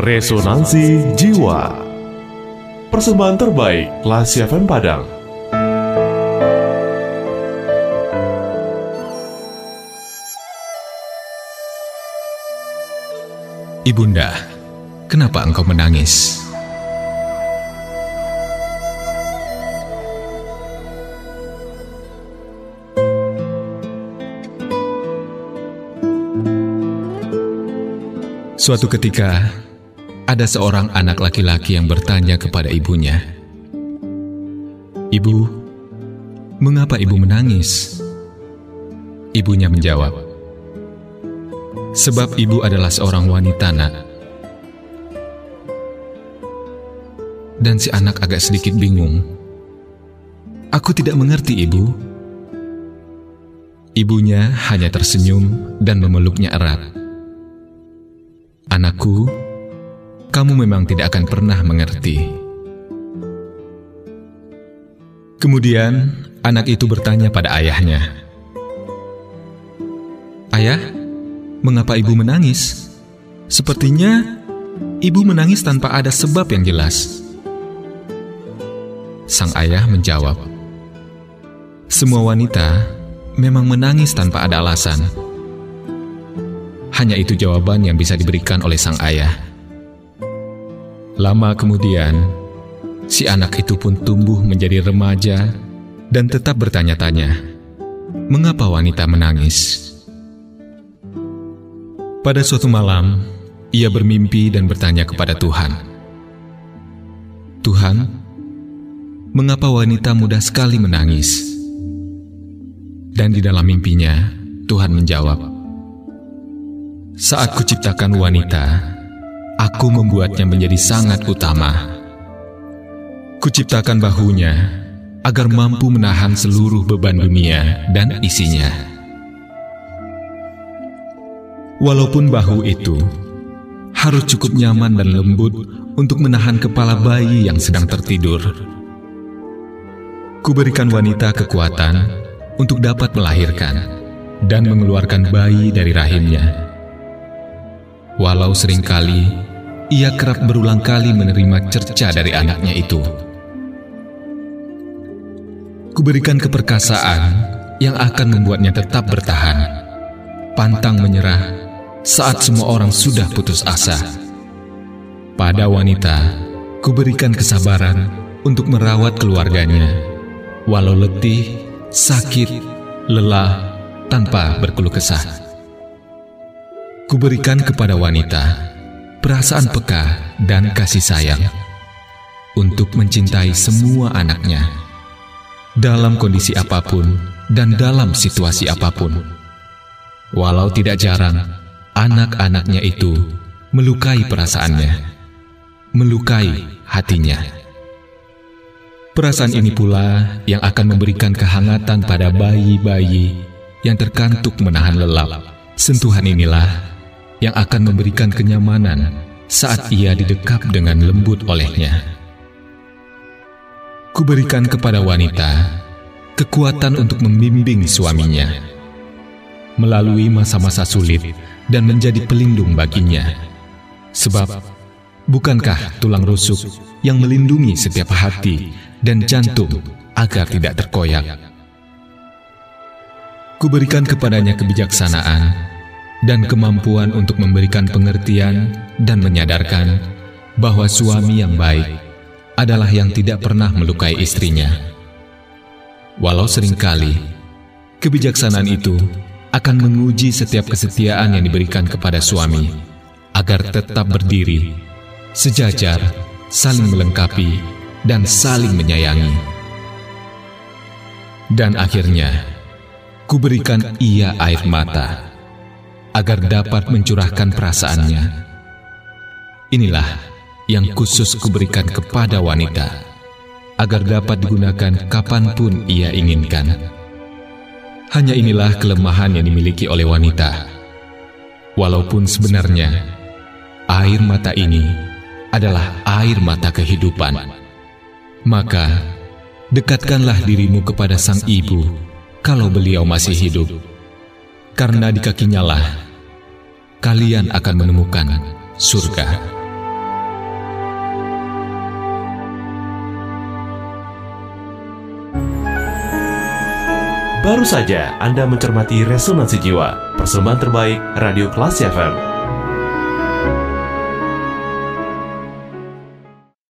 Resonansi Jiwa Persembahan terbaik Lasi FM Padang Ibunda, kenapa engkau menangis? Suatu ketika, ada seorang anak laki-laki yang bertanya kepada ibunya, "Ibu, mengapa ibu menangis?" Ibunya menjawab, "Sebab ibu adalah seorang wanita, Nak." Dan si anak agak sedikit bingung. "Aku tidak mengerti, Ibu." Ibunya hanya tersenyum dan memeluknya erat. Anakku, kamu memang tidak akan pernah mengerti. Kemudian, anak itu bertanya pada ayahnya, "Ayah, mengapa ibu menangis? Sepertinya ibu menangis tanpa ada sebab yang jelas." Sang ayah menjawab, "Semua wanita memang menangis tanpa ada alasan." Hanya itu jawaban yang bisa diberikan oleh sang ayah. Lama kemudian, si anak itu pun tumbuh menjadi remaja dan tetap bertanya-tanya, mengapa wanita menangis? Pada suatu malam, ia bermimpi dan bertanya kepada Tuhan, "Tuhan, mengapa wanita mudah sekali menangis?" Dan di dalam mimpinya, Tuhan menjawab, saat kuciptakan wanita, aku membuatnya menjadi sangat utama. Kuciptakan bahunya agar mampu menahan seluruh beban dunia dan isinya. Walaupun bahu itu harus cukup nyaman dan lembut untuk menahan kepala bayi yang sedang tertidur. Kuberikan wanita kekuatan untuk dapat melahirkan dan mengeluarkan bayi dari rahimnya Walau sering kali ia kerap berulang kali menerima cerca dari anaknya itu. Kuberikan keperkasaan yang akan membuatnya tetap bertahan, pantang menyerah saat semua orang sudah putus asa. Pada wanita, kuberikan kesabaran untuk merawat keluarganya, walau letih, sakit, lelah, tanpa berkeluh kesah kuberikan kepada wanita perasaan peka dan kasih sayang untuk mencintai semua anaknya dalam kondisi apa pun dan dalam situasi apa pun. Walau tidak jarang, anak-anaknya itu melukai perasaannya, melukai hatinya. Perasaan ini pula yang akan memberikan kehangatan pada bayi-bayi yang terkantuk menahan lelap. Sentuhan inilah yang akan memberikan kenyamanan saat ia didekap dengan lembut olehnya. Kuberikan kepada wanita kekuatan untuk membimbing suaminya melalui masa-masa sulit dan menjadi pelindung baginya. Sebab, bukankah tulang rusuk yang melindungi setiap hati dan jantung agar tidak terkoyak? Kuberikan kepadanya kebijaksanaan dan kemampuan untuk memberikan pengertian dan menyadarkan bahwa suami yang baik adalah yang tidak pernah melukai istrinya. Walau sering kali kebijaksanaan itu akan menguji setiap kesetiaan yang diberikan kepada suami agar tetap berdiri, sejajar, saling melengkapi, dan saling menyayangi. Dan akhirnya, kuberikan ia air mata agar dapat mencurahkan perasaannya. Inilah yang khusus kuberikan kepada wanita, agar dapat digunakan kapan pun ia inginkan. Hanya inilah kelemahan yang dimiliki oleh wanita. Walaupun sebenarnya air mata ini adalah air mata kehidupan, maka dekatkanlah dirimu kepada sang ibu kalau beliau masih hidup karena di kakinya lah kalian akan menemukan surga. Baru saja Anda mencermati Resonansi Jiwa, persembahan terbaik Radio Klasik FM.